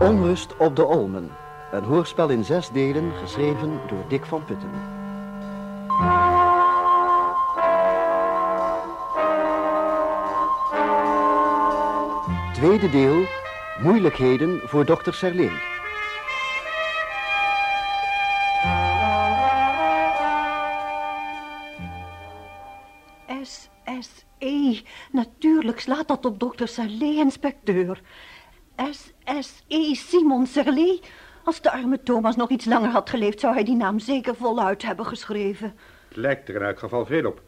Onrust op de Olmen. Een hoorspel in zes delen, geschreven door Dick van Putten. Tweede deel, moeilijkheden voor dokter Serleen. SSE. Natuurlijk slaat dat op dokter Serlee, inspecteur. Simon Serlee. Als de arme Thomas nog iets langer had geleefd... zou hij die naam zeker voluit hebben geschreven. Het lijkt er in elk geval veel op.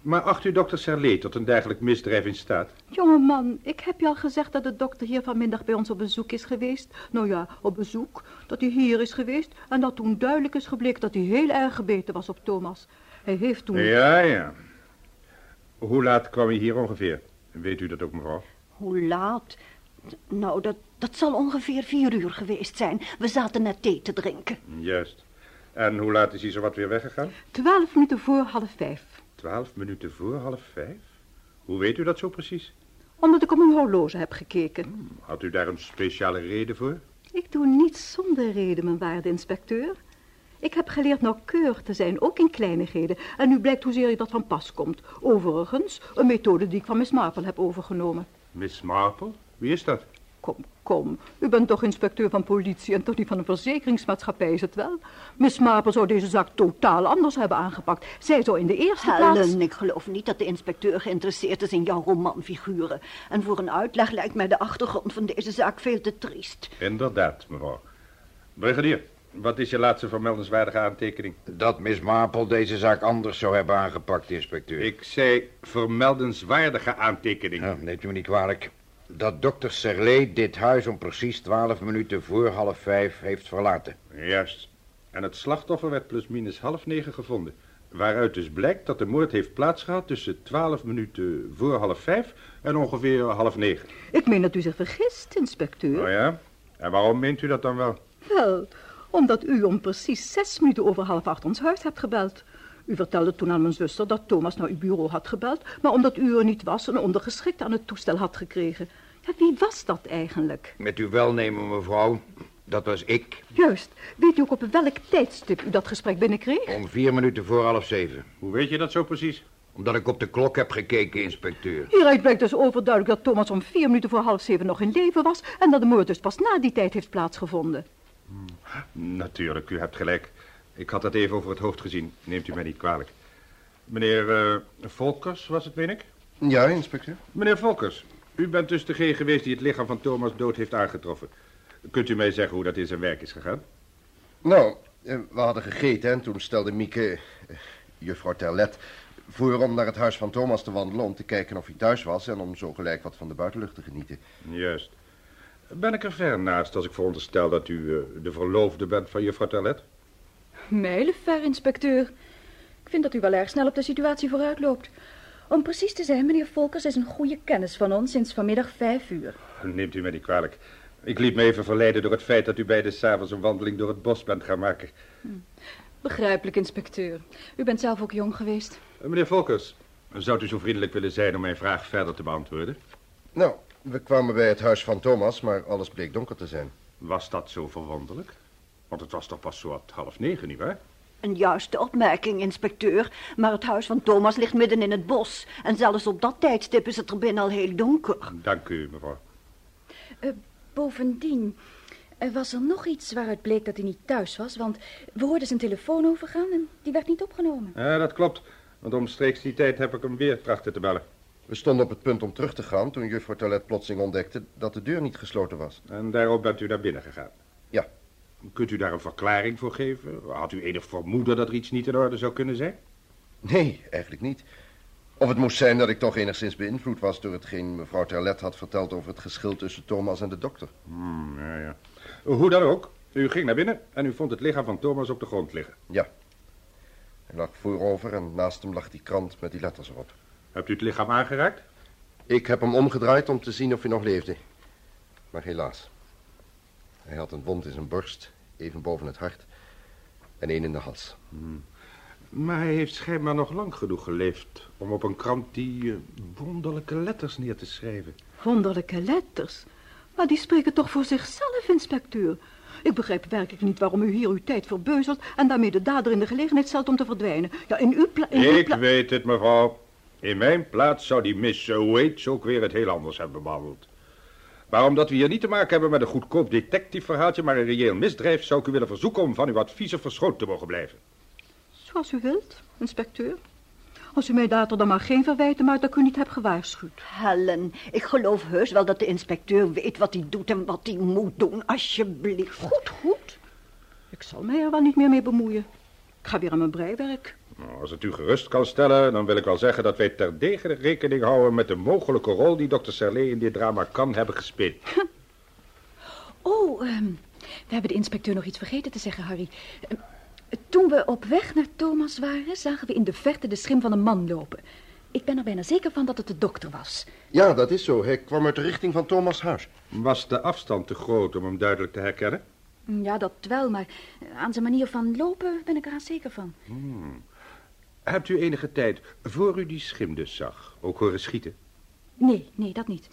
Maar acht u dokter Serlee tot een dergelijk misdrijf in staat? Jongeman, ik heb je al gezegd dat de dokter hier vanmiddag bij ons op bezoek is geweest. Nou ja, op bezoek. Dat hij hier is geweest en dat toen duidelijk is gebleken dat hij heel erg gebeten was op Thomas. Hij heeft toen... Ja, ja. Hoe laat kwam hij hier ongeveer? Weet u dat ook, mevrouw? Hoe laat? Nou, dat, dat zal ongeveer vier uur geweest zijn. We zaten net thee te drinken. Juist. En hoe laat is hij zowat weer weggegaan? Twaalf minuten voor half vijf. Twaalf minuten voor half vijf? Hoe weet u dat zo precies? Omdat ik op mijn horloge heb gekeken. Had u daar een speciale reden voor? Ik doe niets zonder reden, mijn waarde inspecteur. Ik heb geleerd nauwkeurig te zijn, ook in kleinigheden. En nu blijkt hoezeer je dat van pas komt. Overigens, een methode die ik van Miss Marple heb overgenomen. Miss Marple? Wie is dat? Kom, kom. U bent toch inspecteur van politie en toch niet van een verzekeringsmaatschappij, is het wel? Miss Marple zou deze zaak totaal anders hebben aangepakt. Zij zou in de eerste plaats... Helen, ik geloof niet dat de inspecteur geïnteresseerd is in jouw romanfiguren. En voor een uitleg lijkt mij de achtergrond van deze zaak veel te triest. Inderdaad, mevrouw. Brigadier, wat is je laatste vermeldenswaardige aantekening? Dat Miss Marple deze zaak anders zou hebben aangepakt, inspecteur. Ik zei vermeldenswaardige aantekening. Ja, neemt u me niet kwalijk. Dat dokter Serlee dit huis om precies twaalf minuten voor half vijf heeft verlaten. Juist. En het slachtoffer werd plusminus half negen gevonden. Waaruit dus blijkt dat de moord heeft plaatsgehad tussen twaalf minuten voor half vijf en ongeveer half negen. Ik meen dat u zich vergist, inspecteur. Oh ja? En waarom meent u dat dan wel? Wel, omdat u om precies zes minuten over half acht ons huis hebt gebeld. U vertelde toen aan mijn zuster dat Thomas naar uw bureau had gebeld... maar omdat u er niet was, een ondergeschikt aan het toestel had gekregen. Ja, wie was dat eigenlijk? Met uw welnemen, mevrouw. Dat was ik. Juist. Weet u ook op welk tijdstip u dat gesprek binnenkreeg? Om vier minuten voor half zeven. Hoe weet je dat zo precies? Omdat ik op de klok heb gekeken, inspecteur. Hieruit blijkt dus overduidelijk dat Thomas om vier minuten voor half zeven nog in leven was... en dat de moord dus pas na die tijd heeft plaatsgevonden. Natuurlijk, u hebt gelijk. Ik had dat even over het hoofd gezien. Neemt u mij niet kwalijk. Meneer eh, Volkers was het, meen ik? Ja, inspecteur. Meneer Volkers, u bent dus degene geweest die het lichaam van Thomas dood heeft aangetroffen. Kunt u mij zeggen hoe dat in zijn werk is gegaan? Nou, eh, we hadden gegeten en toen stelde Mieke, eh, juffrouw Terlet, voor om naar het huis van Thomas te wandelen om te kijken of hij thuis was en om zo gelijk wat van de buitenlucht te genieten. Juist. Ben ik er ver naast als ik veronderstel dat u de verloofde bent van juffrouw Terlet? Mijlenver, inspecteur. Ik vind dat u wel erg snel op de situatie vooruit loopt. Om precies te zijn, meneer Volkers is een goede kennis van ons sinds vanmiddag vijf uur. Neemt u mij niet kwalijk. Ik liet me even verleiden door het feit dat u beide s'avonds een wandeling door het bos bent gaan maken. Begrijpelijk, inspecteur. U bent zelf ook jong geweest. Eh, Meneer Volkers, zou u zo vriendelijk willen zijn om mijn vraag verder te beantwoorden? Nou, we kwamen bij het huis van Thomas, maar alles bleek donker te zijn. Was dat zo verwonderlijk? Want het was toch pas zo wat half negen, nietwaar? Een juiste opmerking, inspecteur. Maar het huis van Thomas ligt midden in het bos. En zelfs op dat tijdstip is het er binnen al heel donker. Dank u, mevrouw. Eh, bovendien, er was er nog iets waaruit bleek dat hij niet thuis was, want we hoorden zijn telefoon overgaan en die werd niet opgenomen. Ja, dat klopt. Want omstreeks die tijd heb ik hem weer trachten te bellen. We stonden op het punt om terug te gaan toen juffrouw Terlet plotseling ontdekte dat de deur niet gesloten was. En daarop bent u naar binnen gegaan. Ja. Kunt u daar een verklaring voor geven? Had u enig vermoeden dat er iets niet in orde zou kunnen zijn? Nee, eigenlijk niet. Of het moest zijn dat ik toch enigszins beïnvloed was door hetgeen mevrouw Terlet had verteld over het geschil tussen Thomas en de dokter. Hmm, ja, ja. Hoe dan ook, u ging naar binnen en u vond het lichaam van Thomas op de grond liggen. Ja. Hij lag voorover en naast hem lag die krant met die letters erop. Hebt u het lichaam aangeraakt? Ik heb hem omgedraaid om te zien of hij nog leefde. Maar helaas. Hij had een wond in zijn borst, even boven het hart, en één in de hals. Maar hij heeft schijnbaar nog lang genoeg geleefd om op een krant die eh, wonderlijke letters neer te schrijven. Wonderlijke letters. Maar die spreken toch voor zichzelf, inspecteur. Ik begrijp werkelijk niet waarom u hier uw tijd verbeuzelt... en daarmee de dader in de gelegenheid stelt om te verdwijnen. Ja, in uw plaats... Ik weet het, mevrouw. In mijn plaats zou die Miss Waits ook weer het heel anders hebben behandeld. Maar omdat we hier niet te maken hebben met een goedkoop detectiveverhaaltje... maar een reëel misdrijf, zou ik u willen verzoeken om van uw adviezen verschoten te mogen blijven. Zoals u wilt, inspecteur. Als u mij later dan maar geen verwijten maakt dat ik u niet heb gewaarschuwd. Helen, ik geloof heus wel dat de inspecteur weet wat hij doet en wat hij moet doen, alsjeblieft. Goed, goed. Ik zal mij er wel niet meer mee bemoeien. Ik ga weer aan mijn breiwerk. Nou, als het u gerust kan stellen, dan wil ik wel zeggen dat wij terdege rekening houden met de mogelijke rol die dokter Serlet in dit drama kan hebben gespeeld. Oh, ehm, we hebben de inspecteur nog iets vergeten te zeggen, Harry. Ehm, toen we op weg naar Thomas waren, zagen we in de verte de schim van een man lopen. Ik ben er bijna zeker van dat het de dokter was. Ja, dat is zo. Hij kwam uit de richting van Thomas' huis. Was de afstand te groot om hem duidelijk te herkennen? Ja, dat wel, maar aan zijn manier van lopen ben ik er haast zeker van. Hebt u enige tijd, voor u die schim dus zag, ook horen schieten? Nee, nee, dat niet.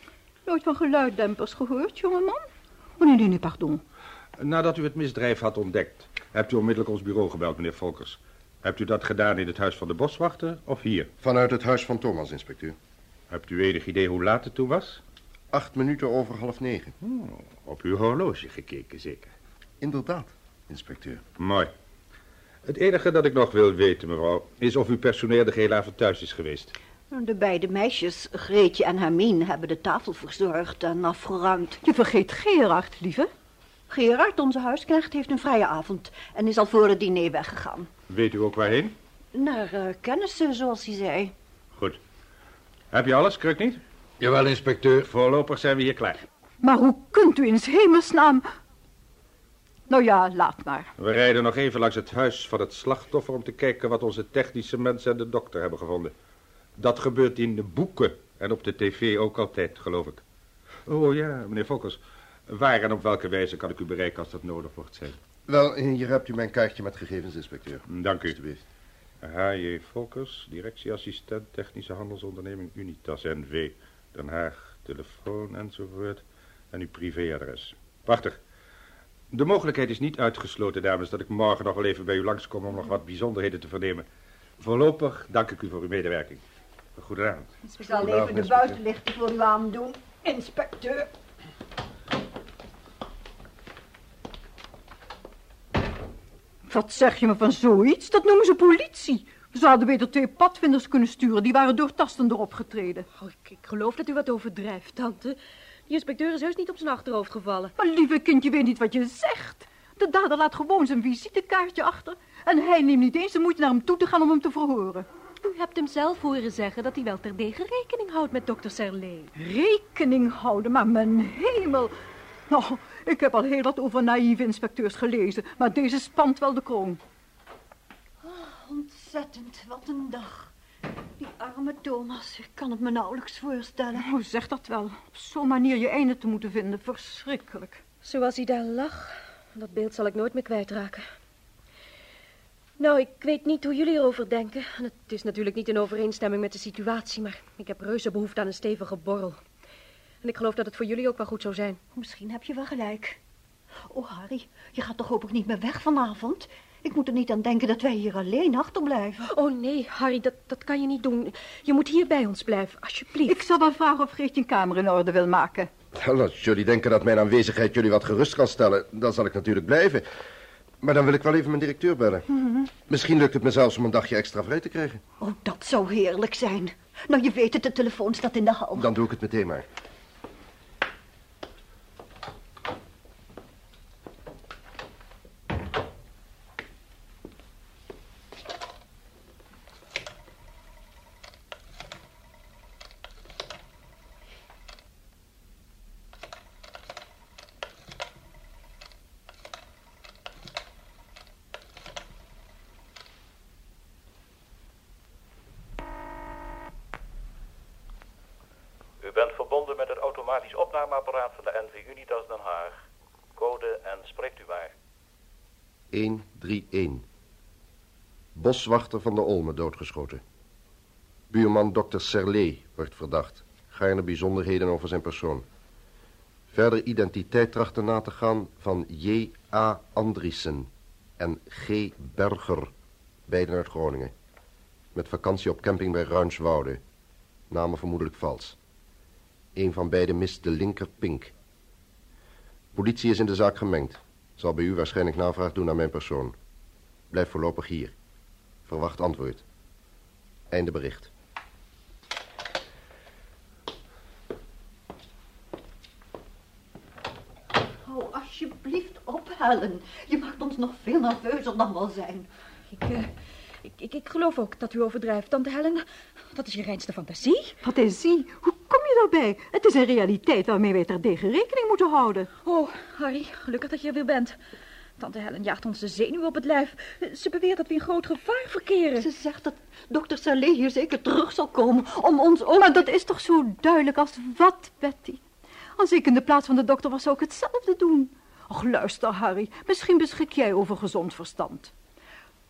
Nooit van geluiddempers gehoord, jongeman? Oh, nee, nee, nee, pardon. Nadat u het misdrijf had ontdekt, hebt u onmiddellijk ons bureau gebeld, meneer Volkers. Hebt u dat gedaan in het huis van de boswachter of hier? Vanuit het huis van Thomas, inspecteur. Hebt u enig idee hoe laat het toen was? Acht minuten over half negen. Oh, op uw horloge gekeken, zeker. Inderdaad, inspecteur. Mooi. Het enige dat ik nog wil weten, mevrouw, is of uw personeel de gehele avond thuis is geweest. De beide meisjes, Greetje en Hermine, hebben de tafel verzorgd en afgeruimd. Je vergeet Gerard, lieve. Gerard, onze huisknecht, heeft een vrije avond en is al voor het diner weggegaan. Weet u ook waarheen? Naar uh, kennissen, zoals hij zei. Goed. Heb je alles, Kruk niet? Jawel, inspecteur. Voorlopig zijn we hier klaar. Maar hoe kunt u in 's hemelsnaam... Nou ja, laat maar. We rijden nog even langs het huis van het slachtoffer om te kijken wat onze technische mensen en de dokter hebben gevonden. Dat gebeurt in de boeken en op de tv ook altijd, geloof ik. Oh ja, meneer Fokkers. Waar en op welke wijze kan ik u bereiken als dat nodig wordt zijn? Wel, hier hebt u mijn kaartje met gegevens, inspecteur. Dank u. Alsjeblieft. H.J. Volkers, directieassistent Technische Handelsonderneming Unitas NV, Den Haag, telefoon enzovoort en uw privéadres. Prachtig. De mogelijkheid is niet uitgesloten, dames, dat ik morgen nog wel even bij u langskom om nog wat bijzonderheden te vernemen. Voorlopig dank ik u voor uw medewerking. Goedenavond. Ik zal even de buitenlichten voor u aandoen, inspecteur. Wat zeg je me van zoiets? Dat noemen ze politie. Ze hadden beter twee padvinders kunnen sturen. Die waren doortastend erop getreden. Oh, ik, ik geloof dat u wat overdrijft, tante. Die inspecteur is heus niet op zijn achterhoofd gevallen. Maar lieve kind, je weet niet wat je zegt. De dader laat gewoon zijn visitekaartje achter. En hij neemt niet eens de moeite naar hem toe te gaan om hem te verhoren. U hebt hem zelf horen zeggen dat hij wel terdege rekening houdt met dokter Serlet. Rekening houden, maar mijn hemel. Nou, ik heb al heel wat over naïeve inspecteurs gelezen, maar deze spant wel de kroon. Ontzettend, wat een dag. Arme Thomas, ik kan het me nauwelijks voorstellen. Oh, zeg dat wel. Op zo'n manier je einde te moeten vinden, verschrikkelijk. Zoals hij daar lag, dat beeld zal ik nooit meer kwijtraken. Nou, ik weet niet hoe jullie erover denken. En het is natuurlijk niet in overeenstemming met de situatie, maar ik heb reuze behoefte aan een stevige borrel. En ik geloof dat het voor jullie ook wel goed zou zijn. Misschien heb je wel gelijk. Oh, Harry, je gaat toch hopelijk niet meer weg vanavond? Ik moet er niet aan denken dat wij hier alleen achterblijven. Oh nee, Harry, dat, dat kan je niet doen. Je moet hier bij ons blijven, alsjeblieft. Ik zal wel vragen of Geertje een kamer in orde wil maken. Wel, als jullie denken dat mijn aanwezigheid jullie wat gerust kan stellen, dan zal ik natuurlijk blijven. Maar dan wil ik wel even mijn directeur bellen. Misschien lukt het me zelfs om een dagje extra vrij te krijgen. Oh, dat zou heerlijk zijn. Nou, je weet het, de telefoon staat in de hal. Dan doe ik het meteen maar. U bent verbonden met het automatisch opnameapparaat van de NV Unitas Den Haag. Code en spreekt u waar. 131. Boswachter van de Olme doodgeschoten. Buurman dokter Serlet wordt verdacht. Gaarne bijzonderheden over zijn persoon. Verder identiteit trachten na te gaan van J.A. Andriessen en G. Berger, beiden uit Groningen. Met vakantie op camping bij Ruinswoude. Namen vermoedelijk vals. Een van beiden mist de linker pink. Politie is in de zaak gemengd. Zal bij u waarschijnlijk navraag doen naar mijn persoon. Blijf voorlopig hier. Verwacht antwoord. Einde bericht. Hou alsjeblieft op, Helen. Je maakt ons nog veel nerveuzer dan we zijn. Ik, eh, ik, ik, ik geloof ook dat u overdrijft, tante Helen. Dat is je reinste fantasie. Fantasie, hoe kom je daarbij? Het is een realiteit waarmee wij terdege rekening moeten houden. Oh, Harry, gelukkig dat je er weer bent. Tante Helen jaagt ons de zenuw op het lijf. Ze beweert dat we in groot gevaar verkeren. Ze zegt dat dokter Saleh hier zeker terug zal komen om ons ook... Maar dat is toch zo duidelijk als wat, Betty? Als ik in de plaats van de dokter was, zou ik hetzelfde doen. Och, luister, Harry. Misschien beschik jij over gezond verstand.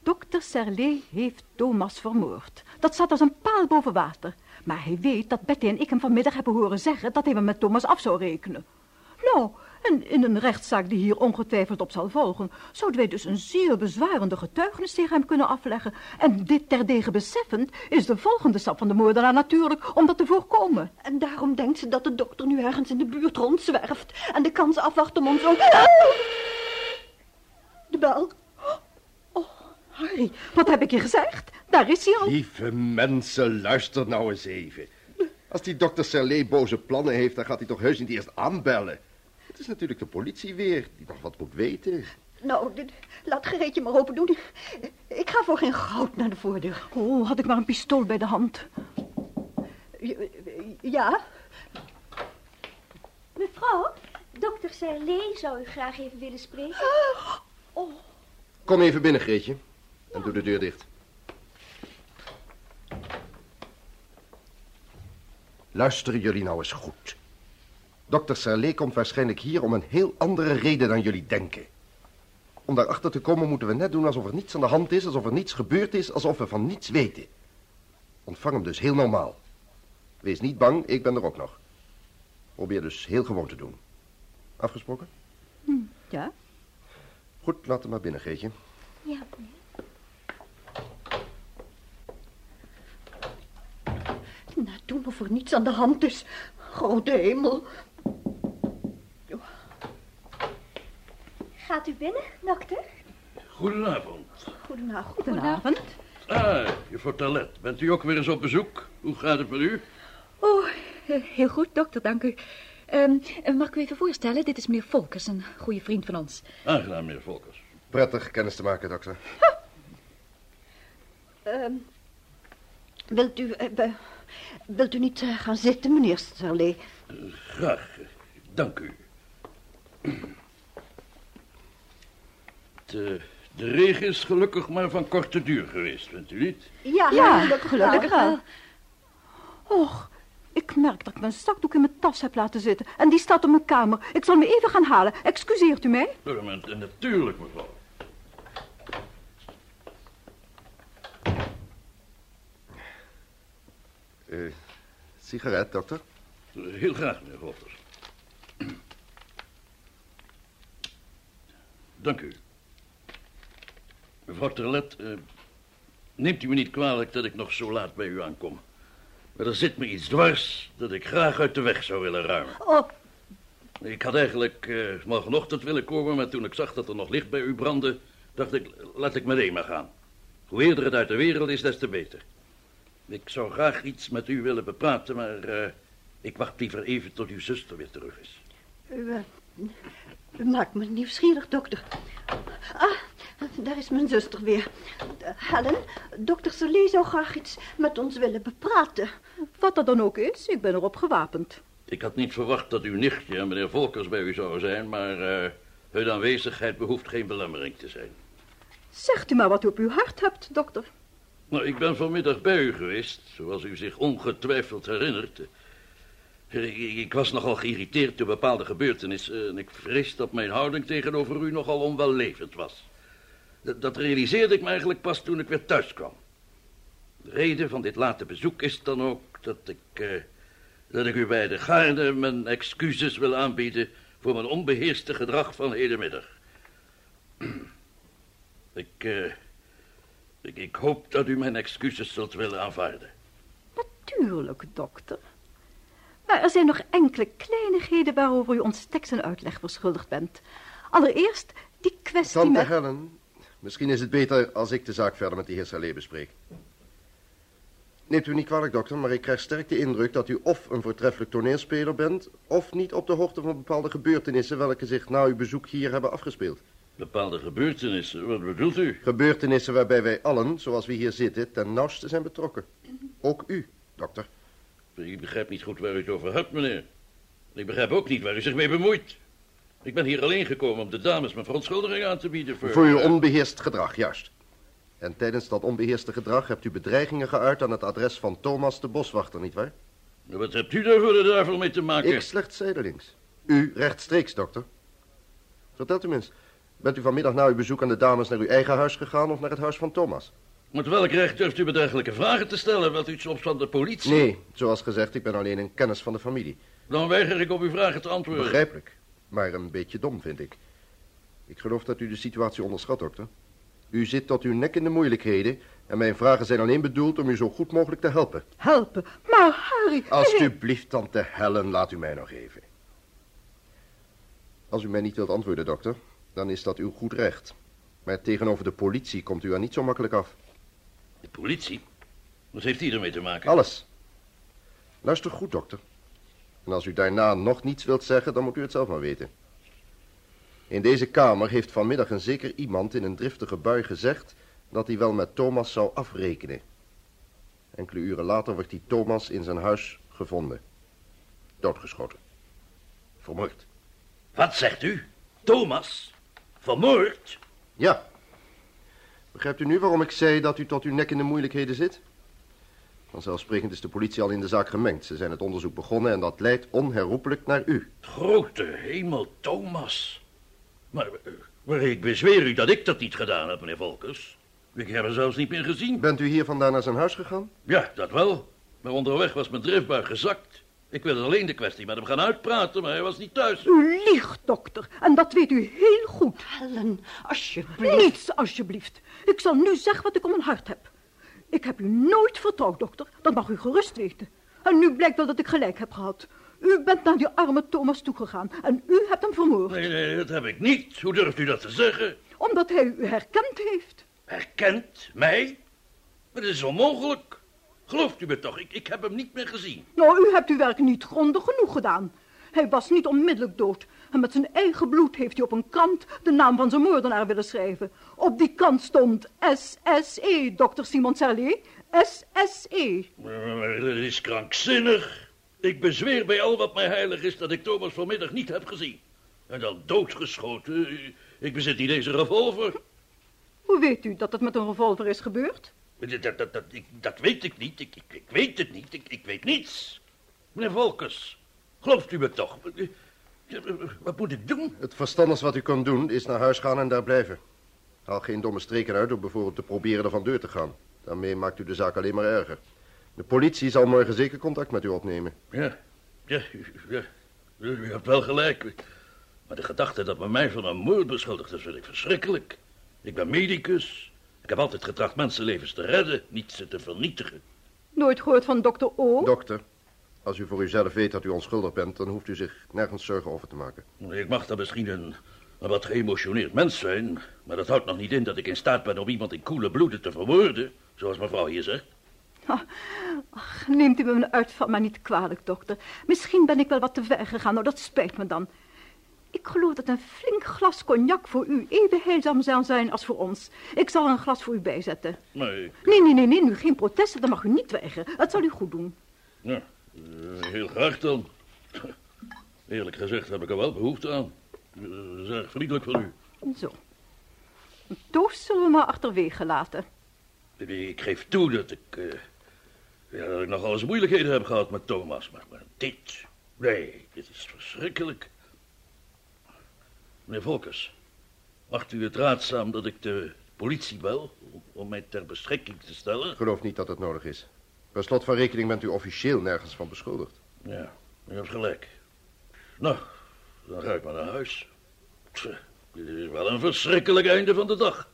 Dokter Serlet heeft Thomas vermoord. Dat staat als een paal boven water. Maar hij weet dat Betty en ik hem vanmiddag hebben horen zeggen dat hij me met Thomas af zou rekenen. Nou, en in een rechtszaak die hier ongetwijfeld op zal volgen, zouden wij dus een zeer bezwarende getuigenis tegen hem kunnen afleggen. En dit terdege beseffend is de volgende stap van de moordenaar natuurlijk om dat te voorkomen. En daarom denkt ze dat de dokter nu ergens in de buurt rondzwerft en de kans afwacht om ons ook... De bel. Harry, wat heb ik je gezegd? Daar is hij al. Lieve mensen, luister nou eens even. Als die dokter Serlet boze plannen heeft, dan gaat hij toch heus niet eerst aanbellen. Het is natuurlijk de politie weer, die nog wat moet weten. Nou, dit- laat Gereetje maar open doen. Ik ga voor geen goud naar de voordeur. Oh, had ik maar een pistool bij de hand. Ja? Mevrouw, dokter Serlet zou u graag even willen spreken. Kom even binnen, Greetje. En doe de deur dicht. Luisteren jullie nou eens goed. Dokter Serlet komt waarschijnlijk hier om een heel andere reden dan jullie denken. Om daarachter te komen moeten we net doen alsof er niets aan de hand is, alsof er niets gebeurd is, alsof we van niets weten. Ontvang hem dus heel normaal. Wees niet bang, ik ben er ook nog. Probeer dus heel gewoon te doen. Afgesproken? Ja? Goed, laat hem maar binnen, Geetje. Ja, Nou, doen of er niets aan de hand is. Grote hemel. Gaat u binnen, dokter? Goedenavond. Goedenavond. Goedenavond. Ah, juffrouw Talet, bent u ook weer eens op bezoek? Hoe gaat het met u? Oh, eh, heel goed, dokter, dank u. Ehm, eh, mag ik u even voorstellen? Dit is meneer Volkers, een goede vriend van ons. Aangenaam, meneer Volkers. Prettig kennis te maken, dokter. Ehm, wilt u... eh, wilt u niet gaan zitten, meneer Serlet? Graag, dank u. De, de regen is gelukkig maar van korte duur geweest, vindt u niet? Ja, Ja, gelukkig gelukkig wel. Och, ik merk dat ik mijn zakdoek in mijn tas heb laten zitten. En die staat op mijn kamer. Ik zal me even gaan halen. Excuseert u mij? Ja, Eh, Natuurlijk, mevrouw. Eh, sigaret, dokter? Eh, Heel graag, meneer Volkers. Dank u. Mevrouw Terlet, eh, neemt u me niet kwalijk dat ik nog zo laat bij u aankom. Maar er zit me iets dwars dat ik graag uit de weg zou willen ruimen. Oh, Ik had eigenlijk eh, morgenochtend willen komen, maar toen ik zag dat er nog licht bij u brandde, dacht ik, laat ik meteen maar gaan. Hoe eerder het uit de wereld is, des te beter. Ik zou graag iets met u willen bepraten, maar eh, ik wacht liever even tot uw zuster weer terug is. u, u maakt me nieuwsgierig, dokter. Ah, daar is mijn zuster weer. Helen, dokter Serlet zou graag iets met ons willen bepraten. Wat dat dan ook is, ik ben erop gewapend. Ik had niet verwacht dat uw nichtje en meneer Volkers bij u zouden zijn, maar eh, hun aanwezigheid behoeft geen belemmering te zijn. Zegt u maar wat u op uw hart hebt, dokter. Nou, ik ben vanmiddag bij u geweest, zoals u zich ongetwijfeld herinnert. Ik, ik was nogal geïrriteerd door bepaalde gebeurtenissen en ik vrees dat mijn houding tegenover u nogal onwellevend was. Dat, dat realiseerde ik me eigenlijk pas toen ik weer thuis kwam. De reden van dit late bezoek is dan ook dat ik, eh, dat ik u bij de gaarne mijn excuses wil aanbieden voor mijn onbeheerste gedrag van hedenmiddag. Ik, eh, ik, ik hoop dat u mijn excuses zult willen aanvaarden. Natuurlijk, dokter. Maar er zijn nog enkele kleinigheden waarover u ons tekst en uitleg verschuldigd bent. Allereerst die kwestie Tante met... Helen, misschien is het beter als ik de zaak verder met de heer Salé bespreek. Neemt u niet kwalijk, dokter, maar ik krijg sterk de indruk dat u of een voortreffelijk toneelspeler bent... of niet op de hoogte van bepaalde gebeurtenissen welke zich na uw bezoek hier hebben afgespeeld. Bepaalde gebeurtenissen, wat bedoelt u? Gebeurtenissen waarbij wij allen, zoals we hier zitten, ten nauwste zijn betrokken. Ook u, dokter. Ik begrijp niet goed waar u het over hebt, meneer. Ik begrijp ook niet waar u zich mee bemoeit. Ik ben hier alleen gekomen om de dames mijn verontschuldiging aan te bieden voor... Voor uw onbeheerst gedrag, juist. En tijdens dat onbeheerste gedrag hebt u bedreigingen geuit aan het adres van Thomas de Boswachter, nietwaar? Wat hebt u daar voor de duivel mee te maken? Ik slechts zijdelings. U rechtstreeks, dokter. Vertelt u eens, bent u vanmiddag na uw bezoek aan de dames naar uw eigen huis gegaan of naar het huis van Thomas? Met welk recht durft u me dergelijke vragen te stellen? Wilt u iets op van de politie? Nee, zoals gezegd, ik ben alleen een kennis van de familie. Dan weiger ik op uw vragen te antwoorden. Begrijpelijk, maar een beetje dom, vind ik. Ik geloof dat u de situatie onderschat, dokter. U zit tot uw nek in de moeilijkheden en mijn vragen zijn alleen bedoeld om u zo goed mogelijk te helpen. Helpen? Maar Harry... Alsjeblieft, tante Helen, laat u mij nog even. Als u mij niet wilt antwoorden, dokter, dan is dat uw goed recht. Maar tegenover de politie komt u er niet zo makkelijk af. De politie? Wat heeft die ermee te maken? Alles. Luister goed, dokter. En als u daarna nog niets wilt zeggen, dan moet u het zelf maar weten. In deze kamer heeft vanmiddag een zeker iemand in een driftige bui gezegd dat hij wel met Thomas zou afrekenen. Enkele uren later wordt die Thomas in zijn huis gevonden. Doodgeschoten. Vermoord. Wat zegt u? Thomas? Vermoord? Ja. Begrijpt u nu waarom ik zei dat u tot uw nek in de moeilijkheden zit? Vanzelfsprekend is de politie al in de zaak gemengd. Ze zijn het onderzoek begonnen en dat leidt onherroepelijk naar u. Grote hemel, Thomas. Maar, maar ik bezweer u dat ik dat niet gedaan heb, meneer Volkers. Ik heb hem zelfs niet meer gezien. Bent u hier vandaan naar zijn huis gegaan? Ja, dat wel. Maar onderweg was mijn driftbuig gezakt. Ik wilde alleen de kwestie met hem gaan uitpraten, maar hij was niet thuis. U liegt, dokter. En dat weet u heel goed. Helen, alsjeblieft. Niets, alsjeblieft. Ik zal nu zeggen wat ik om mijn hart heb. Ik heb u nooit vertrouwd, dokter. Dat mag u gerust weten. En nu blijkt wel dat ik gelijk heb gehad. U bent naar die arme Thomas toegegaan en u hebt hem vermoord. Nee, nee, dat heb ik niet. Hoe durft u dat te zeggen? Omdat hij u herkend heeft. Herkend? Mij? Maar dat is onmogelijk. Gelooft u me toch? Ik, ik heb hem niet meer gezien. Nou, u hebt uw werk niet grondig genoeg gedaan. Hij was niet onmiddellijk dood. En met zijn eigen bloed heeft hij op een krant de naam van zijn moordenaar willen schrijven. Op die krant stond SSE, dokter Simon Serlé. SSE. Dat is krankzinnig. Ik bezweer bij al wat mij heilig is dat ik Thomas vanmiddag niet heb gezien. En dan doodgeschoten. Ik bezit niet deze revolver. Hoe weet u dat het met een revolver is gebeurd? Dat, dat, dat, dat, ik, dat weet ik niet. Ik, ik, ik weet het niet. Ik, ik weet niets. Meneer Volkers, gelooft u me toch? Wat moet ik doen? Het verstandigste wat u kunt doen is naar huis gaan en daar blijven. Haal geen domme streken uit door bijvoorbeeld te proberen er van deur te gaan. Daarmee maakt u de zaak alleen maar erger. De politie zal morgen zeker contact met u opnemen. Ja, ja, ja. U hebt wel gelijk. Maar de gedachte dat men mij van een moord beschuldigt, is vind ik verschrikkelijk. Ik ben medicus. Ik heb altijd getracht mensenlevens te redden, niet ze te vernietigen. Nooit gehoord van dokter O? Dokter, als u voor uzelf weet dat u onschuldig bent, dan hoeft u zich nergens zorgen over te maken. Ik mag dan misschien een, een wat geëmotioneerd mens zijn, maar dat houdt nog niet in dat ik in staat ben om iemand in koele bloeden te vermoorden, zoals mevrouw hier zegt. Ach, neemt u me mijn uitval maar niet kwalijk, dokter. Misschien ben ik wel wat te ver gegaan, nou dat spijt me dan. Ik geloof dat een flink glas cognac voor u even heilzaam zal zijn als voor ons. Ik zal er een glas voor u bijzetten. Nee. Nee, nee, nee, nee, nu geen protesten, dat mag u niet weigeren. Het zal u goed doen. Ja, heel graag dan. Eerlijk gezegd heb ik er wel behoefte aan. Dat is erg vriendelijk van u. Zo. Een toast zullen we maar achterwege laten. Ik geef toe dat ik, uh, ja, dat ik nogal eens moeilijkheden heb gehad met Thomas. Maar, maar dit, nee, dit is verschrikkelijk. Meneer Volkers, acht u het raadzaam dat ik de politie bel om mij ter beschikking te stellen? Ik geloof niet dat het nodig is. Per slot van rekening bent u officieel nergens van beschuldigd. Ja, je hebt gelijk. Nou, dan ga ik maar naar huis. Tja, dit is wel een verschrikkelijk einde van de dag.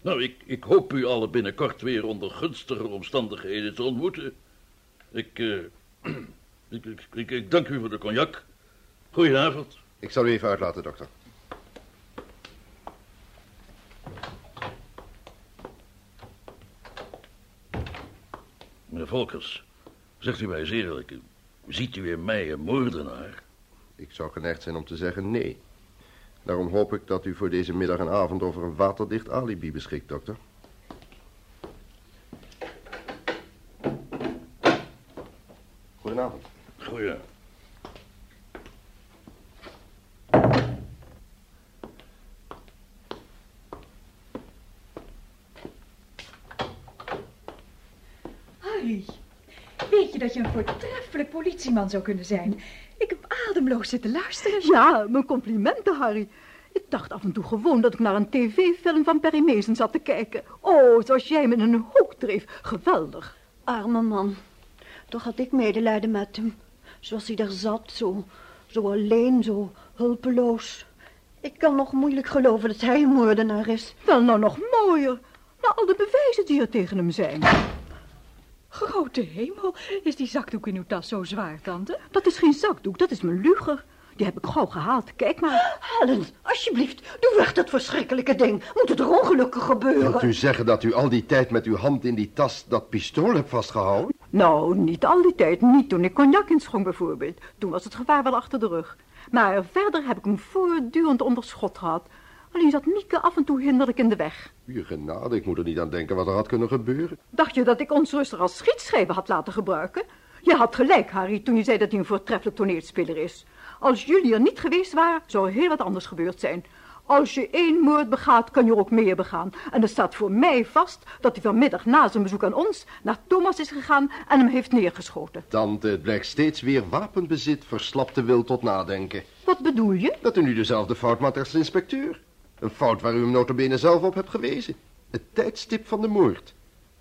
Nou, ik, ik hoop u allen binnenkort weer onder gunstige omstandigheden te ontmoeten. Ik, eh, ik, ik, ik, ik dank u voor de cognac. Goedenavond. Ik zal u even uitlaten, dokter. Meneer Volkers, zegt u mij eens eerlijk, ziet u in mij een moordenaar? Ik zou geneigd zijn om te zeggen nee. Daarom hoop ik dat u voor deze middag en avond over een waterdicht alibi beschikt, dokter. Goedenavond. Goeie. Weet je dat je een voortreffelijk politieman zou kunnen zijn? Ik heb ademloos zitten luisteren. Ja, mijn complimenten, Harry. Ik dacht af en toe gewoon dat ik naar een tv-film van Perry Mason zat te kijken. Oh, zoals jij me in een hoek dreef. Geweldig. Arme man. Toch had ik medelijden met hem. Zoals hij daar zat, zo, zo alleen, zo hulpeloos. Ik kan nog moeilijk geloven dat hij een moordenaar is. Wel, nou nog mooier. Na al de bewijzen die er tegen hem zijn. Grote hemel, is die zakdoek in uw tas zo zwaar, tante? Dat is geen zakdoek, dat is mijn luger. Die heb ik gauw gehaald. Kijk maar. Helen, alsjeblieft, doe weg dat verschrikkelijke ding. Moet het er ongelukkig gebeuren? Wilt u zeggen dat u al die tijd met uw hand in die tas dat pistool hebt vastgehouden? Nou, niet al die tijd. Niet toen ik cognac inschonk bijvoorbeeld. Toen was het gevaar wel achter de rug. Maar verder heb ik hem voortdurend onder schot gehad. Alleen zat Mieke af en toe hinderlijk in de weg. Je genade, ik moet er niet aan denken wat er had kunnen gebeuren. Dacht je dat ik ons rustig als schietschrijver had laten gebruiken? Je had gelijk, Harry, toen je zei dat hij een voortreffelijk toneelspeler is. Als jullie er niet geweest waren, zou er heel wat anders gebeurd zijn. Als je één moord begaat, kan je er ook meer begaan. En het staat voor mij vast dat hij vanmiddag na zijn bezoek aan ons naar Thomas is gegaan en hem heeft neergeschoten. Tante, het blijkt steeds weer wapenbezit, verslapte wil tot nadenken. Wat bedoel je? Dat u nu dezelfde fout maakt als de inspecteur. Een fout waar u hem notabene zelf op hebt gewezen. Het tijdstip van de moord.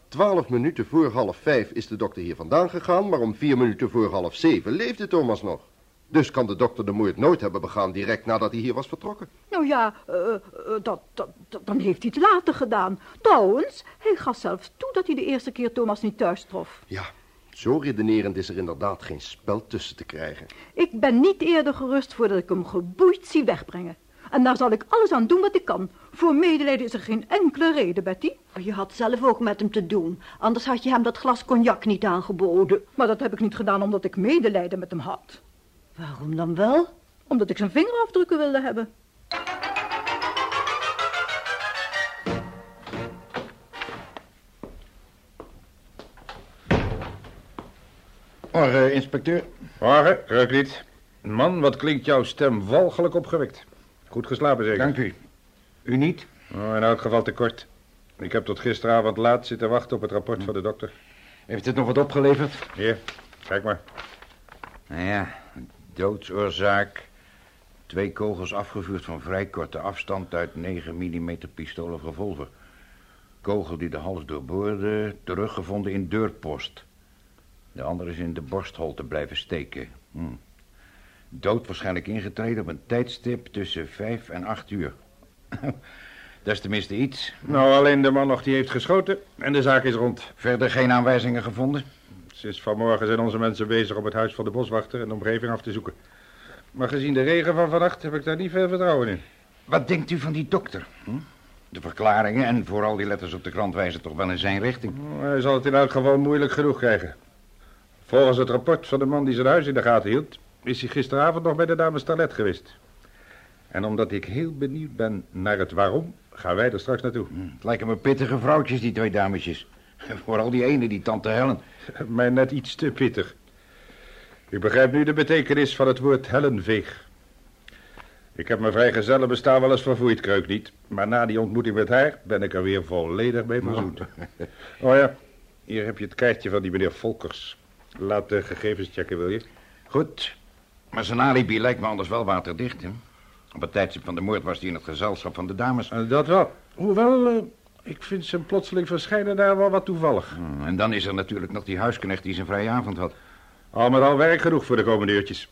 Twaalf minuten voor half vijf is de dokter hier vandaan gegaan, maar om vier minuten voor half zeven leefde Thomas nog. Dus kan de dokter de moord nooit hebben begaan direct nadat hij hier was vertrokken. Nou ja, uh, uh, dat, dat, dat, dan heeft hij het later gedaan. Trouwens, hij gaf zelfs toe dat hij de eerste keer Thomas niet thuis trof. Ja, zo redenerend is er inderdaad geen spel tussen te krijgen. Ik ben niet eerder gerust voordat ik hem geboeid zie wegbrengen. En daar zal ik alles aan doen wat ik kan. Voor medelijden is er geen enkele reden, Betty. Je had zelf ook met hem te doen. Anders had je hem dat glas cognac niet aangeboden. Maar dat heb ik niet gedaan omdat ik medelijden met hem had. Waarom dan wel? Omdat ik zijn vingerafdrukken wilde hebben. Morgen, inspecteur. Morgen, Reuklied. Man, wat klinkt jouw stem walgelijk opgewekt. Goed geslapen zeker? Dank u. U niet? Oh, in elk geval te kort. Ik heb tot gisteravond laat zitten wachten op het rapport van de dokter. Heeft het nog wat opgeleverd? Hier, kijk maar. Nou ja, doodsoorzaak. Twee kogels afgevuurd van vrij korte afstand uit 9 mm pistool of revolver. Kogel die de hals doorboorde, teruggevonden in deurpost. De andere is in de borstholte blijven steken. Hm. Dood waarschijnlijk ingetreden op een tijdstip tussen vijf en acht uur. Dat is tenminste iets. Nou, alleen de man nog die heeft geschoten en de zaak is rond. Verder geen aanwijzingen gevonden? Sinds vanmorgen zijn onze mensen bezig om het huis van de boswachter en de omgeving af te zoeken. Maar gezien de regen van vannacht heb ik daar niet veel vertrouwen in. Wat denkt u van die dokter? Hm? De verklaringen en vooral die letters op de krant wijzen toch wel in zijn richting. Hij zal het in elk geval moeilijk genoeg krijgen. Volgens het rapport van de man die zijn huis in de gaten hield... is hij gisteravond nog bij de dames toilet geweest. En omdat ik heel benieuwd ben naar het waarom... gaan wij er straks naartoe. Hm, het lijken me pittige vrouwtjes, die twee dametjes. Vooral die ene, die tante Helen. Mij net iets te pittig. U begrijpt nu de betekenis van het woord Hellenveeg. Ik heb mijn vrijgezellen bestaan wel eens vervoerd, kreuk niet. Maar na die ontmoeting met haar ben ik er weer volledig mee verzoend. Oh ja, hier heb je het kaartje van die meneer Volkers. Laat de gegevens checken, wil je? Goed, maar zijn alibi lijkt me anders wel waterdicht, hè? Op het tijdstip van de moord was hij in het gezelschap van de dames. Uh, dat wel. Hoewel, uh, ik vind zijn plotseling verschijnen daar wel wat toevallig. Hmm, en dan is er natuurlijk nog die huisknecht die zijn vrije avond had. Al met al werk genoeg voor de komende uurtjes.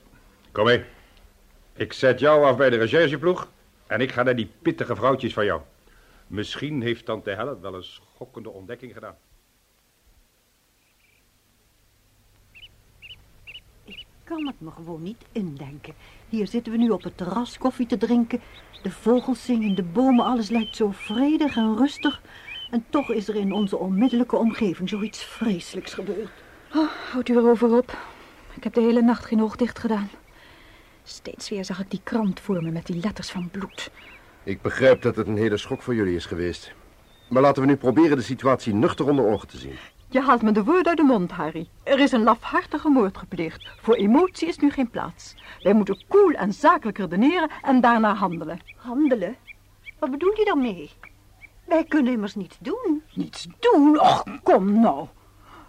Kom mee. Ik zet jou af bij de rechercheploeg en ik ga naar die pittige vrouwtjes van jou. Misschien heeft tante Helen wel een schokkende ontdekking gedaan. Ik kan het me gewoon niet indenken. Hier zitten we nu op het terras koffie te drinken. De vogels zingen, de bomen, alles lijkt zo vredig en rustig. En toch is er in onze onmiddellijke omgeving zoiets vreselijks gebeurd. Oh, houdt u erover op. Ik heb de hele nacht geen oog dicht gedaan. Steeds weer zag ik die krant voor me met die letters van bloed. Ik begrijp dat het een hele schok voor jullie is geweest. Maar laten we nu proberen de situatie nuchter onder ogen te zien. Je haalt me de woorden uit de mond, Harry. Er is een lafhartige moord gepleegd. Voor emotie is nu geen plaats. Wij moeten koel en zakelijk redeneren en daarna handelen. Handelen? Wat bedoel je daarmee? Wij kunnen immers niets doen. Niets doen? Och, kom nou.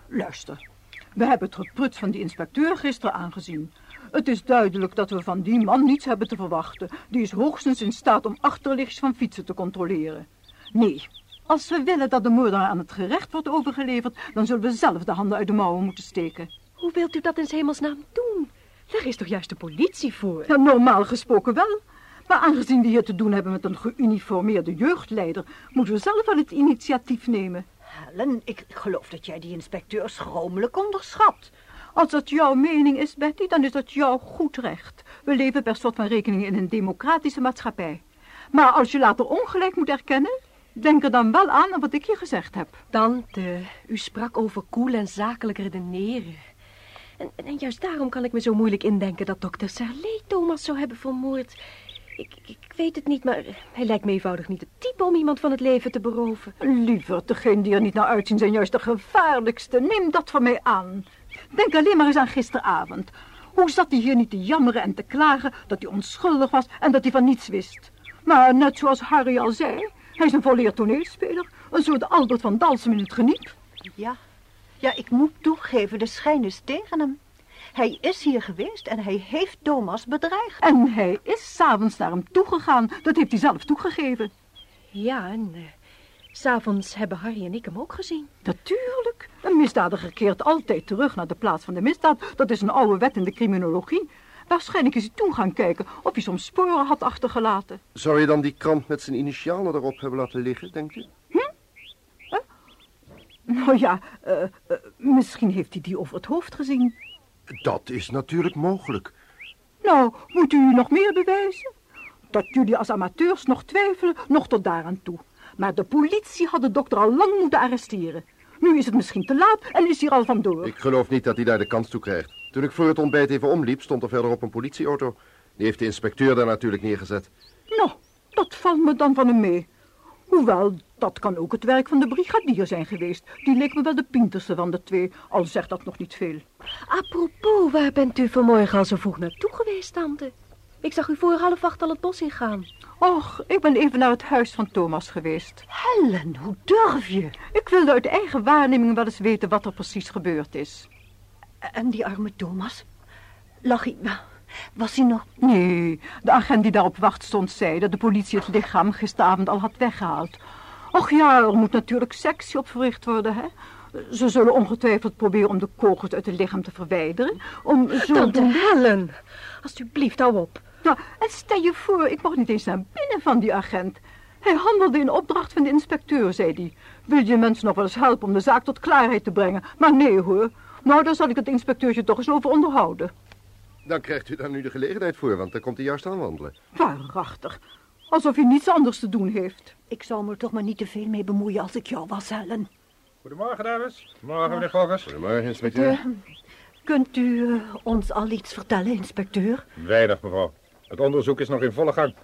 Luister. We hebben het gepruts van die inspecteur gisteren aangezien. Het is duidelijk dat we van die man niets hebben te verwachten. Die is hoogstens in staat om achterlichts van fietsen te controleren. Nee, als we willen dat de moordenaar aan het gerecht wordt overgeleverd... dan zullen we zelf de handen uit de mouwen moeten steken. Hoe wilt u dat in 's hemelsnaam doen? Daar is toch juist de politie voor? Ja, normaal gesproken wel. Maar aangezien we hier te doen hebben met een geuniformeerde jeugdleider... moeten we zelf wel het initiatief nemen. Helen, ik geloof dat jij die inspecteur schromelijk onderschat. Als dat jouw mening is, Betty, dan is dat jouw goed recht. We leven per slot van rekening in een democratische maatschappij. Maar als je later ongelijk moet erkennen, denk er dan wel aan aan wat ik je gezegd heb. Tante, u sprak over koel en zakelijk redeneren. En, en, juist daarom kan ik me zo moeilijk indenken dat dokter Sarlee Thomas zou hebben vermoord. Ik, ik, ik, weet het niet, maar hij lijkt me eenvoudig niet het type om iemand van het leven te beroven. Liever, degene die er niet naar uitzien zijn juist de gevaarlijkste. Neem dat van mij aan. Denk alleen maar eens aan gisteravond. Hoe zat hij hier niet te jammeren en te klagen dat hij onschuldig was en dat hij van niets wist. Maar net zoals Harry al zei, hij is een volleerd toneelspeler. Een soort Albert van Dalsem in het geniep. Ja, ja, ik moet toegeven, de schijn is tegen hem. Hij is hier geweest en hij heeft Thomas bedreigd. En hij is s'avonds naar hem toegegaan. Dat heeft hij zelf toegegeven. Ja, en uh, s'avonds hebben Harry en ik hem ook gezien. Natuurlijk. Een misdadiger keert altijd terug naar de plaats van de misdaad. Dat is een oude wet in de criminologie. Waarschijnlijk is hij toen gaan kijken of hij soms sporen had achtergelaten. Zou je dan die krant met zijn initialen erop hebben laten liggen, denkt u? Hm? Huh? Nou ja, uh, uh, misschien heeft hij die over het hoofd gezien. Dat is natuurlijk mogelijk. Nou, moet u nog meer bewijzen? Dat jullie als amateurs nog twijfelen, nog tot daaraan toe. Maar de politie had de dokter al lang moeten arresteren. Nu is het misschien te laat en is hier al vandoor. Ik geloof niet dat hij daar de kans toe krijgt. Toen ik voor het ontbijt even omliep, stond er verderop een politieauto. Die heeft de inspecteur daar natuurlijk neergezet. Nou, dat valt me dan van hem mee. Hoewel, dat kan ook het werk van de brigadier zijn geweest. Die leek me wel de pinterste van de twee, al zegt dat nog niet veel. Apropos, waar bent u vanmorgen al zo vroeg naartoe geweest, tante? Ik zag u voor half acht al het bos ingaan. Och, ik ben even naar het huis van Thomas geweest. Helen, hoe durf je? Ik wilde uit eigen waarneming wel eens weten wat er precies gebeurd is. En die arme Thomas? Lag hij... Was hij nog... Nee, de agent die daarop wacht stond zei dat de politie het lichaam gisteravond al had weggehaald. Och ja, er moet natuurlijk sectie op verricht worden, hè. Ze zullen ongetwijfeld proberen om de kogels uit het lichaam te verwijderen. Om zo... Tante Helen, alsjeblieft, hou op. Nou, en stel je voor, ik mocht niet eens naar binnen van die agent. Hij handelde in opdracht van de inspecteur, zei hij. Wil je mensen nog wel eens helpen om de zaak tot klaarheid te brengen? Maar nee hoor. Nou, daar zal ik het inspecteurtje toch eens over onderhouden. Dan krijgt u daar nu de gelegenheid voor, want dan komt hij juist aanwandelen. Waarachtig. Alsof hij niets anders te doen heeft. Ik zou me er toch maar niet te veel mee bemoeien als ik jou was, Helen. Goedemorgen, dames. Morgen, meneer. Goedemorgen, inspecteur. Uh, kunt u uh, ons al iets vertellen, inspecteur? Weinig, mevrouw. Het onderzoek is nog in volle gang.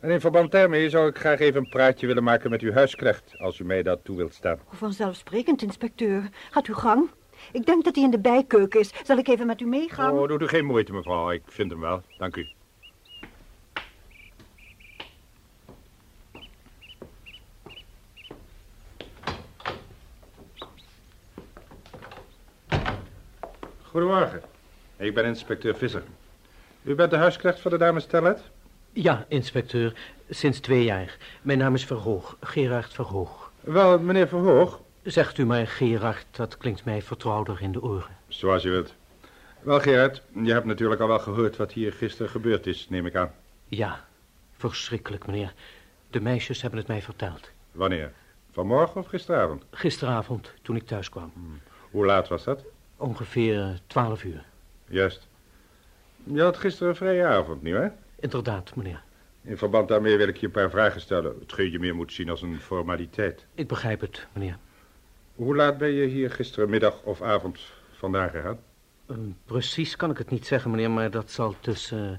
En in verband daarmee zou ik graag even een praatje willen maken met uw huisknecht, als u mij dat toe wilt staan. Vanzelfsprekend, inspecteur. Gaat uw gang. Ik denk dat hij in de bijkeuken is. Zal ik even met u meegaan? Oh, doet u geen moeite, mevrouw. Ik vind hem wel. Dank u. Goedemorgen. Ik ben inspecteur Visser. U bent de huisknecht van de dame Stellet? Ja, inspecteur. Sinds twee jaar. Mijn naam is Verhoog. Gerard Verhoog. Wel, meneer Verhoog. Zegt u maar Gerard, dat klinkt mij vertrouwder in de oren. Zoals u wilt. Wel, Gerard, je hebt natuurlijk al wel gehoord wat hier gisteren gebeurd is, neem ik aan. Ja, verschrikkelijk, meneer. De meisjes hebben het mij verteld. Wanneer? Vanmorgen of gisteravond? Gisteravond, toen ik thuis kwam. Hoe laat was dat? Ongeveer twaalf uur. Juist. Je had gisteren een vrije avond, nietwaar? Inderdaad, meneer. In verband daarmee wil ik je een paar vragen stellen. Hetgeen je meer moet zien als een formaliteit. Ik begrijp het, meneer. Hoe laat ben je hier gisterenmiddag of avond vandaan gegaan? Uh, precies kan ik het niet zeggen, meneer, maar dat zal tussen uh,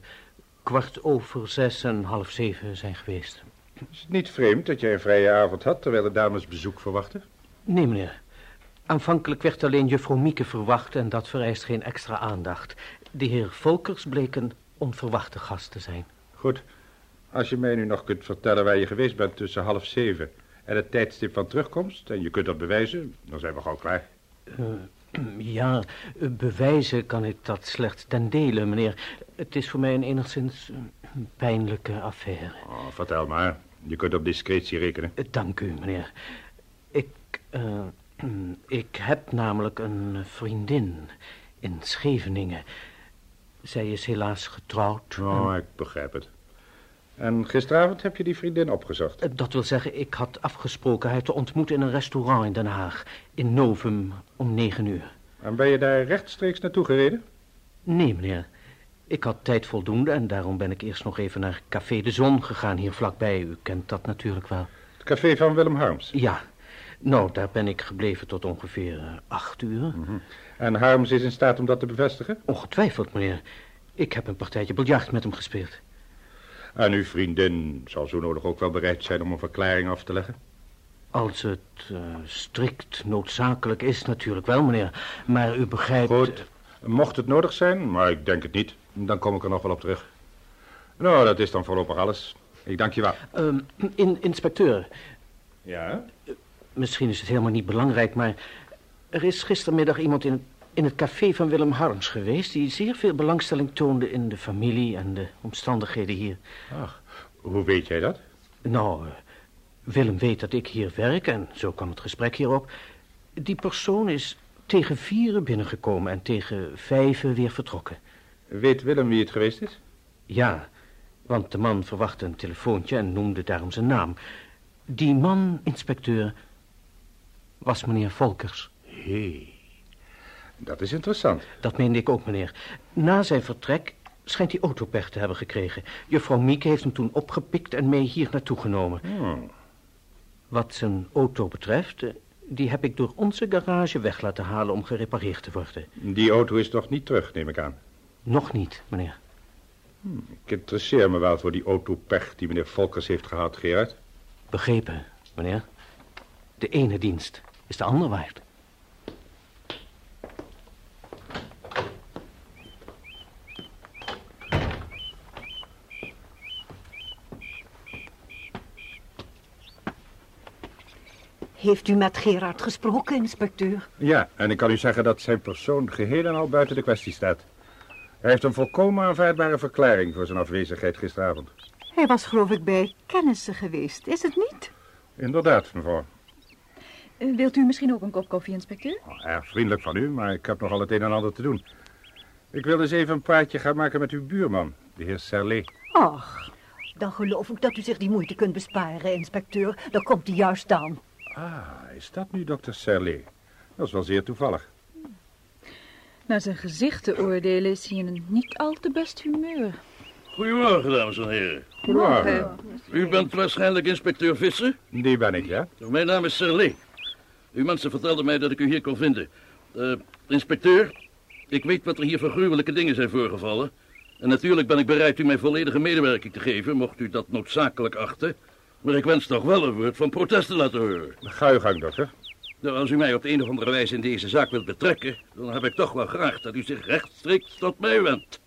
kwart over zes en half zeven zijn geweest. Is het niet vreemd dat jij een vrije avond had, terwijl de dames bezoek verwachten? Nee, meneer. Aanvankelijk werd alleen juffrouw Mieke verwacht en dat vereist geen extra aandacht. De heer Volkers bleek een onverwachte gast te zijn. Goed. Als je mij nu nog kunt vertellen waar je geweest bent tussen half zeven en het tijdstip van terugkomst, en je kunt dat bewijzen, dan zijn we gauw klaar. Uh, ja, bewijzen kan ik dat slechts ten dele, meneer. Het is voor mij een enigszins pijnlijke affaire. Oh, vertel maar. Je kunt op discretie rekenen. Dank u, meneer. Ik, uh, ik heb namelijk een vriendin in Scheveningen. Zij is helaas getrouwd. Oh, en... ik begrijp het. En gisteravond heb je die vriendin opgezocht? Dat wil zeggen, ik had afgesproken haar te ontmoeten in een restaurant in Den Haag. In Novum om negen uur. En ben je daar rechtstreeks naartoe gereden? Nee, meneer. Ik had tijd voldoende en daarom ben ik eerst nog even naar Café de Zon gegaan hier vlakbij. U kent dat natuurlijk wel. Het café van Willem Harms? Ja. Nou, daar ben ik gebleven tot ongeveer uh, acht uur. Mm -hmm. En Harms is in staat om dat te bevestigen? Ongetwijfeld, meneer. Ik heb een partijtje biljart met hem gespeeld. En uw vriendin zal zo nodig ook wel bereid zijn om een verklaring af te leggen? Als het uh, strikt noodzakelijk is, natuurlijk wel, meneer. Maar u begrijpt... Goed, mocht het nodig zijn, maar ik denk het niet. Dan kom ik er nog wel op terug. Nou, dat is dan voorlopig alles. Ik dank je wel. Uh, in, inspecteur. Ja? Uh, misschien is het helemaal niet belangrijk, maar... er is gistermiddag iemand in het, in het café van Willem Harms geweest... die zeer veel belangstelling toonde in de familie en de omstandigheden hier. Ach, hoe weet jij dat? Nou, uh, Willem weet dat ik hier werk en zo kwam het gesprek hierop. Die persoon is tegen vieren binnengekomen en tegen vijven weer vertrokken. Weet Willem wie het geweest is? Ja, want de man verwachtte een telefoontje en noemde daarom zijn naam. Die man, inspecteur, was meneer Volkers. Hé, hey, dat is interessant. Dat meende ik ook, meneer. Na zijn vertrek schijnt hij autopech te hebben gekregen. Juffrouw Mieke heeft hem toen opgepikt en mee hier naartoe genomen. Hmm. Wat zijn auto betreft, die heb ik door onze garage weg laten halen om gerepareerd te worden. Die auto is toch niet terug, neem ik aan? Nog niet, meneer. Hmm, ik interesseer me wel voor die autopech die meneer Volkers heeft gehad, Gerard. Begrepen, meneer. De ene dienst is de ander waard. Heeft u met Gerard gesproken, inspecteur? Ja, en ik kan u zeggen dat zijn persoon geheel en al buiten de kwestie staat. Hij heeft een volkomen aanvaardbare verklaring voor zijn afwezigheid gisteravond. Hij was geloof ik bij kennissen geweest, is het niet? Inderdaad, mevrouw. Uh, wilt u misschien ook een kop koffie, inspecteur? Oh, erg vriendelijk van u, maar ik heb nogal het een en ander te doen. Ik wil eens even een praatje gaan maken met uw buurman, de heer Serlet. Ach, dan geloof ik dat u zich die moeite kunt besparen, inspecteur. Daar komt hij juist aan. Ah, is dat nu dokter Serlet? Dat is wel zeer toevallig. Naar zijn gezicht te oordelen is hij in een niet al te best humeur. Goedemorgen, dames en heren. Goedemorgen. U bent waarschijnlijk inspecteur Visser? Die ben ik, ja. Mijn naam is Serlet. Uw mensen vertelden mij dat ik u hier kon vinden. Uh, inspecteur, ik weet wat er hier voor gruwelijke dingen zijn voorgevallen. En natuurlijk ben ik bereid u mijn volledige medewerking te geven, mocht u dat noodzakelijk achten. Maar ik wens toch wel een woord van protest te laten horen. Ga uw gang, dokter. Nou, als u mij op de een of andere wijze in deze zaak wilt betrekken... dan heb ik toch wel graag dat u zich rechtstreeks tot mij wendt.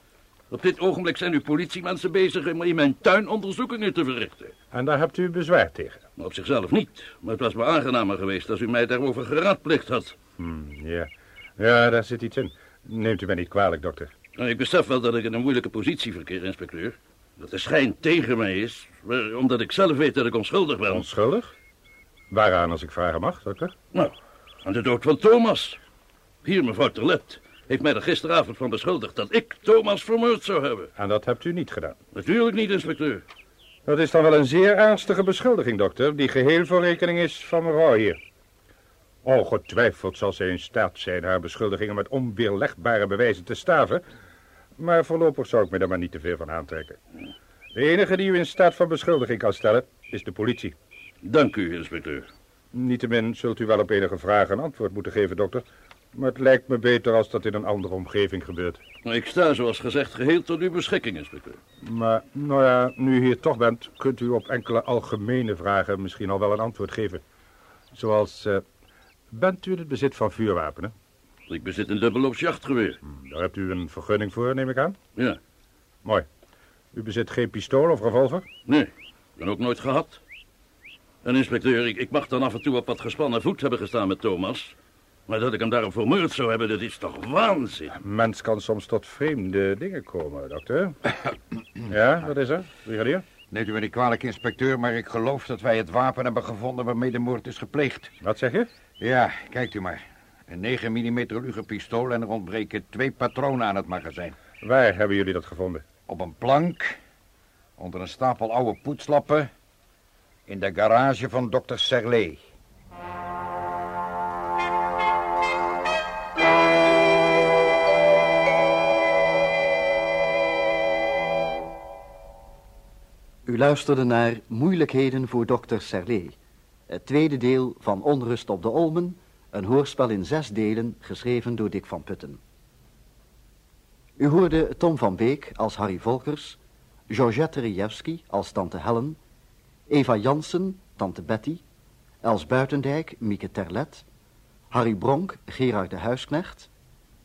Op dit ogenblik zijn uw politiemensen bezig om in mijn tuin onderzoekingen te verrichten. En daar hebt u bezwaar tegen? Maar op zichzelf niet. Maar het was me aangenamer geweest als u mij daarover geraadplicht had. Hmm, ja. ja, daar zit iets in. Neemt u mij niet kwalijk, dokter. Nou, ik besef wel dat ik in een moeilijke positie verkeer, inspecteur. Dat de schijn tegen mij is, omdat ik zelf weet dat ik onschuldig ben. Onschuldig? Waaraan, als ik vragen mag, dokter? Nou, aan de dood van Thomas. Hier, mevrouw Terlet. heeft mij er gisteravond van beschuldigd dat ik Thomas vermoord zou hebben. En dat hebt u niet gedaan. Natuurlijk niet, inspecteur. Dat is dan wel een zeer ernstige beschuldiging, dokter, die geheel voor rekening is van mevrouw hier. Ongetwijfeld zal zij in staat zijn haar beschuldigingen met onweerlegbare bewijzen te staven, maar voorlopig zou ik me daar maar niet te veel van aantrekken. De enige die u in staat van beschuldiging kan stellen, is de politie. Dank u, inspecteur. Niettemin zult u wel op enige vragen een antwoord moeten geven, dokter. Maar het lijkt me beter als dat in een andere omgeving gebeurt. Ik sta, zoals gezegd, geheel tot uw beschikking, inspecteur. Maar, nou ja, nu u hier toch bent, kunt u op enkele algemene vragen misschien al wel een antwoord geven. Zoals, eh, bent u in het bezit van vuurwapenen? Ik bezit een dubbeloops jachtgeweer. Hm, Daar hebt u een vergunning voor, neem ik aan? Ja. Mooi. U bezit geen pistool of revolver? Nee, ik ben ook nooit gehad. En inspecteur, ik, ik mag dan af en toe op wat gespannen voet hebben gestaan met Thomas. Maar dat ik hem daarom vermoord zou hebben, dat is toch waanzin? Een mens kan soms tot vreemde dingen komen, dokter. ja, wat is er? Brigadier? Neemt u me niet kwalijk, inspecteur, maar ik geloof dat wij het wapen hebben gevonden waarmee de moord is gepleegd. Wat zeg je? Ja, kijkt u maar. Een 9 mm Luger-pistool en er ontbreken twee patronen aan het magazijn. Waar hebben jullie dat gevonden? Op een plank, onder een stapel oude poetslappen, in de garage van dokter Serlet. U luisterde naar Moeilijkheden voor dokter Serlet. Het tweede deel van Onrust op de Olmen, een hoorspel in zes delen, geschreven door Dick van Putten. U hoorde Tom van Beek als Harry Volkers, Georgette Rijewski als tante Helen, Eva Jansen, tante Betty, Els Buitendijk, Mieke Terlet, Harry Bronk, Gerard de Huisknecht,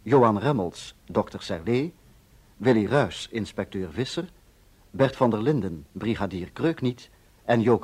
Johan Remmels, dokter Serlet, Willy Ruys, inspecteur Visser, Bert van der Linden, brigadier Kreukniet en Joke